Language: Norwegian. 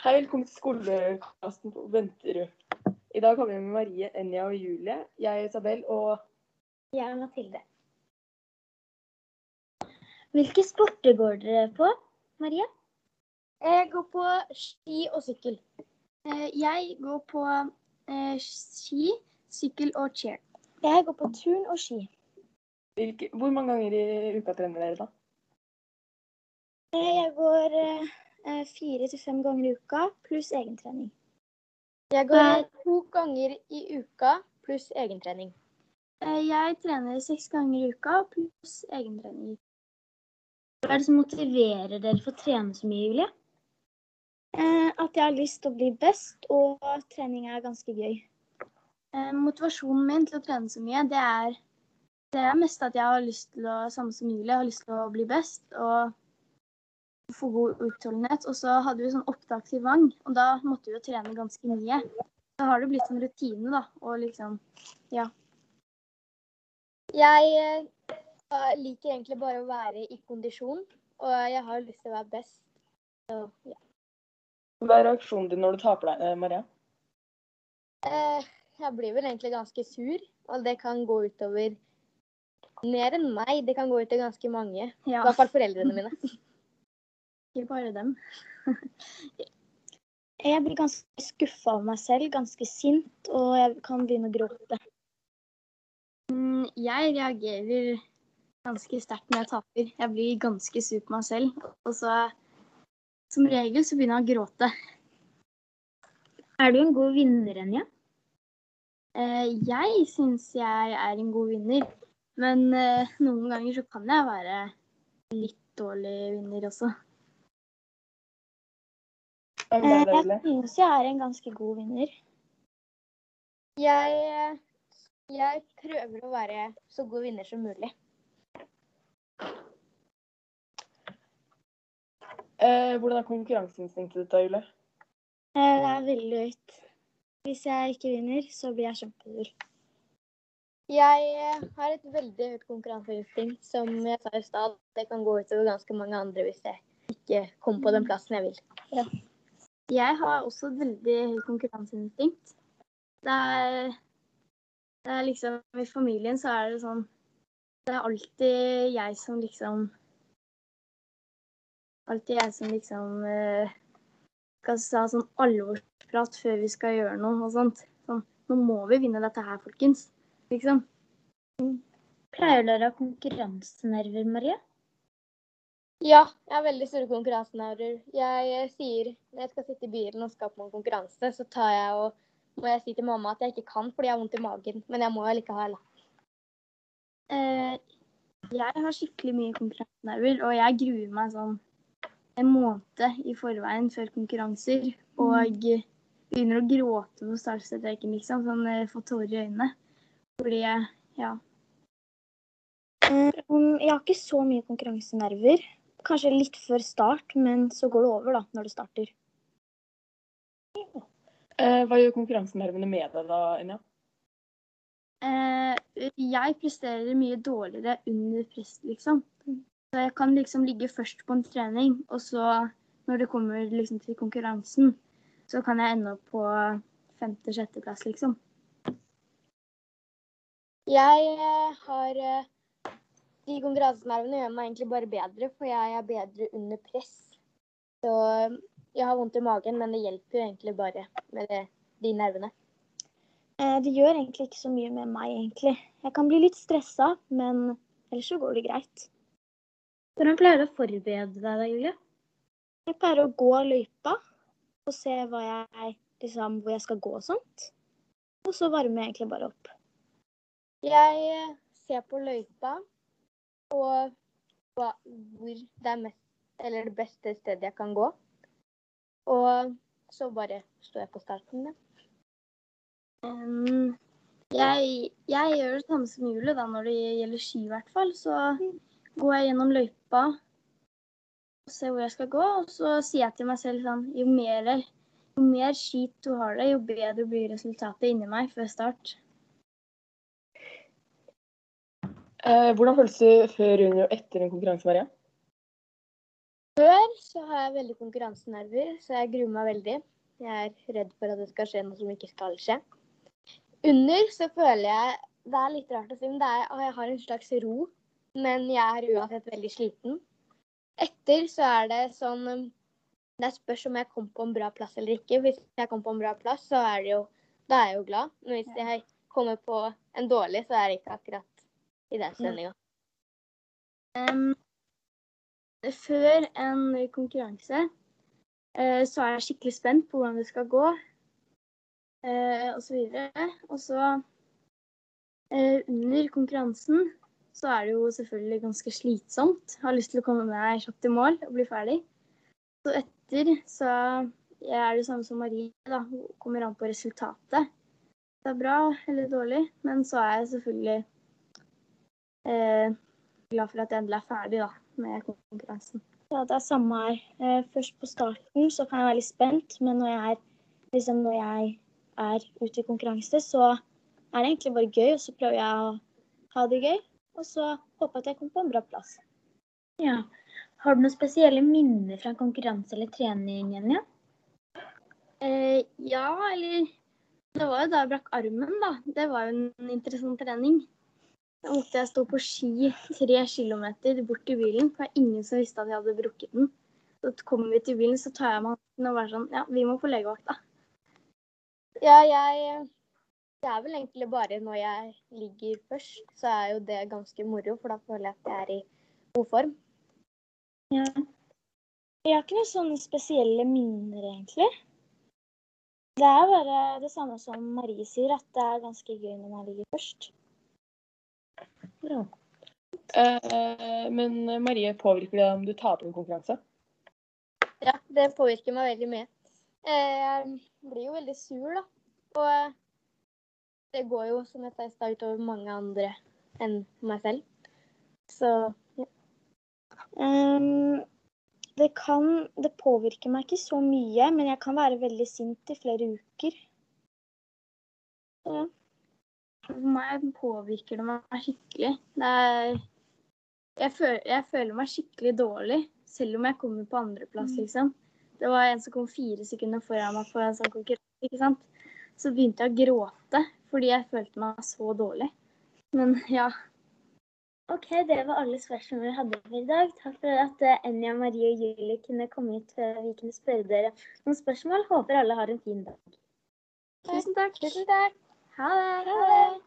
Hei, velkommen til skolekassen på Venterud. I dag har vi med Marie, Enja og Julie. Jeg er Isabel, og Jeg er Mathilde. Hvilke sporter går dere på, Marie? Jeg går på ski og sykkel. Eh, Jeg går på eh, ski, sykkel og chair. Jeg går på turn og ski. hvilke, hvor mange ganger i uka trener dere, da? Eh, Jeg går fire til fem ganger i uka pluss egentrening. Jeg går to ganger i uka pluss egentrening. Eh, Jeg trener seks ganger i uka pluss egentrening. Hva er det som motiverer dere for å trene så mye, Julie? Eh, at jeg har lyst til å bli best, og trening er ganske gøy. Eh, Motivasjonen min til å trene så mye, det er det er mest at jeg har lyst til å, samme som Julie, har lyst til å bli best og få god utholdenhet. Og så hadde vi sånn opptak til Vang, og da måtte vi jo trene ganske mye. Da har det blitt en rutine, da, og liksom Ja. Jeg eh, liker egentlig bare å være i kondisjon, og jeg har lyst til å være best. Så, ja. Hva er reaksjonen din når du taper deg, eh, Maria? Eh, jeg blir vel egentlig ganske sur, og det kan gå utover mer enn meg. Det kan gå utover ganske mange. I hvert fall foreldrene mine. Ikke bare dem. Jeg blir ganske skuffa av meg selv, ganske sint, og jeg kan begynne å gråte. Mm, Jeg reagerer ganske sterkt når jeg taper. Jeg blir ganske sur på meg selv. Og så som regel så begynner jeg å gråte. Er du en god vinner, Enja? Eh, Jeg syns jeg er en god vinner, men eh, noen ganger så kan jeg være litt dårlig vinner også. Med Eh, Jeg synes syns jeg er en ganske god vinner. Jeg, eh, jeg prøver å være så god vinner som mulig. Eh, hvordan er konkurranseinstinktet ditt da, Julie? Eh, Det er veldig høyt. Hvis jeg ikke vinner, så blir jeg kjempesur. Jeg eh, har et veldig høyt konkurranseinstinkt, som jeg sa i stad. Det kan gå utover ganske mange andre hvis jeg ikke kommer på den plassen jeg vil. Jeg har også et veldig høyt konkurranseinstinkt. Det er, det er liksom I familien så er det sånn Det er alltid jeg som liksom Alltid jeg som liksom eh, skal ha sånn alvorsprat før vi skal gjøre noe og sånt. Sånn, nå må vi vinne dette her, folkens. Liksom. Pleier dere å ha konkurransenerver, Marie? Ja, jeg har veldig store konkurransenerver. Jeg eh, sier når jeg skal sitte i bilen og skal på en konkurranse, så tar jeg og må jeg si til mamma at jeg ikke kan fordi jeg har vondt i magen. Men jeg må allikevel. Eh, jeg har skikkelig mye konkurransenerver, og jeg gruer meg sånn en måned i forveien før konkurranser. Og begynner å gråte på startstreken, liksom. Sånn få får tårer i øynene. Fordi jeg Ja. Um, Jeg har ikke så mye konkurransenerver. Kanskje litt før start, men så går det over da, når det starter. Eh, hva gjør konkurransenervene med deg da, Enja? Eh, jeg presterer mye dårligere under press, liksom. Så jeg kan liksom ligge først på en trening, og så, når det kommer liksom til konkurransen, så kan jeg ende opp på femte-sjetteplass, liksom. Jeg eh, har eh, De konkurransenervene gjør meg egentlig bare bedre, for jeg er bedre under press. Så jeg har vondt i magen, men det hjelper jo egentlig bare med det, de nervene. Eh, Det gjør egentlig ikke så mye med meg, egentlig. Jeg kan bli litt stressa, men ellers så går det greit. Hvordan pleier du å forberede deg da, Julie? Jeg pleier å gå løypa og se hva jeg, liksom, hvor jeg skal gå og sånt. Og så varmer jeg egentlig bare opp. Jeg eh, ser på løypa og hva, hvor det er mest, eller det beste stedet jeg kan gå. Og så bare står jeg på starten. Da. Um, jeg, jeg gjør det samme som Julie da, når det gjelder ski, i hvert fall. Så går jeg gjennom løypa og ser hvor jeg skal gå. Og så sier jeg til meg selv sånn Jo mer, jo mer skit du har det, jo bedre blir resultatet inni meg før start. Eh, hvordan føles det før, under og etter en konkurranse, Maria? Før så har jeg veldig konkurransenerver, så jeg gruer meg veldig. Jeg er redd for at det skal skje noe som ikke skal skje. Under så føler jeg Det er litt rart å si, men det er, jeg har en slags ro. Men jeg er uansett veldig sliten. Etter så er det sånn Det spørs om jeg kom på en bra plass eller ikke. Hvis jeg kom på en bra plass, så er det jo Da er jeg jo glad. Men hvis jeg kommer på en dårlig, så er det ikke akkurat i den stemninga. Um, før en konkurranse uh, så er jeg skikkelig spent på hvordan det skal gå, uh, osv. Og så uh, under konkurransen så er det jo selvfølgelig ganske slitsomt. Jeg har lyst til å komme meg kjapt i mål og bli ferdig. Så etter så er det samme som Marie, da. Hun Kommer an på resultatet det er bra eller dårlig. Men så er jeg selvfølgelig eh, glad for at jeg endelig er ferdig da, med konkurransen. Ja, det er samme her. Eh, først på starten så kan jeg være litt spent, men når jeg er, liksom, når jeg er ute i konkurranse, så er det egentlig bare gøy. Og så prøver jeg å ha det gøy, og så håper jeg at jeg kommer på en bra plass. Ja. Har du noen spesielle minner fra konkurranse eller trening, Jenny? Eh, ja, eller det var jo da jeg brakk armen, da. Det var jo en interessant trening. Da måtte jeg stå på ski tre kilometer bort til bilen. Det var ingen som visste at jeg hadde brukket den. Så kommer vi til bilen, så tar jeg meg den og bare sånn Ja, vi må på legevakta. Ja, jeg Det er vel egentlig bare når jeg ligger først, så er jo det ganske moro, for da føler jeg at jeg er i god form. Ja. Jeg har ikke noen sånne spesielle minner, egentlig. Det er bare det samme som Marie sier, at det er ganske gøy når man ligger først. Ja. Eh, men Marie, påvirker det om du taper en konkurranse? Ja, det påvirker meg veldig mye. Eh, jeg blir jo veldig sur, da. Og eh, det går jo, som jeg sa i stad, utover mange andre enn meg selv. Så ja. Um, det kan Det påvirker meg ikke så mye, men jeg kan være veldig sint i flere uker. Ja. For meg påvirker det meg skikkelig. Det er jeg føler, jeg føler, meg skikkelig dårlig, selv om jeg kommer på andreplass, mm. liksom. Det var en som kom fire sekunder foran meg på en sånn konkurranse, ikke sant. Så begynte jeg å gråte fordi jeg følte meg så dårlig. Men ja, Ok, det var alle spørsmålene vi hadde for i dag. Takk for at eh, Enja, Marie og Julie kunne komme hit før vi kunne spørre dere noen spørsmål. Håper alle har en fin dag. Tusen takk. Tusen takk. However.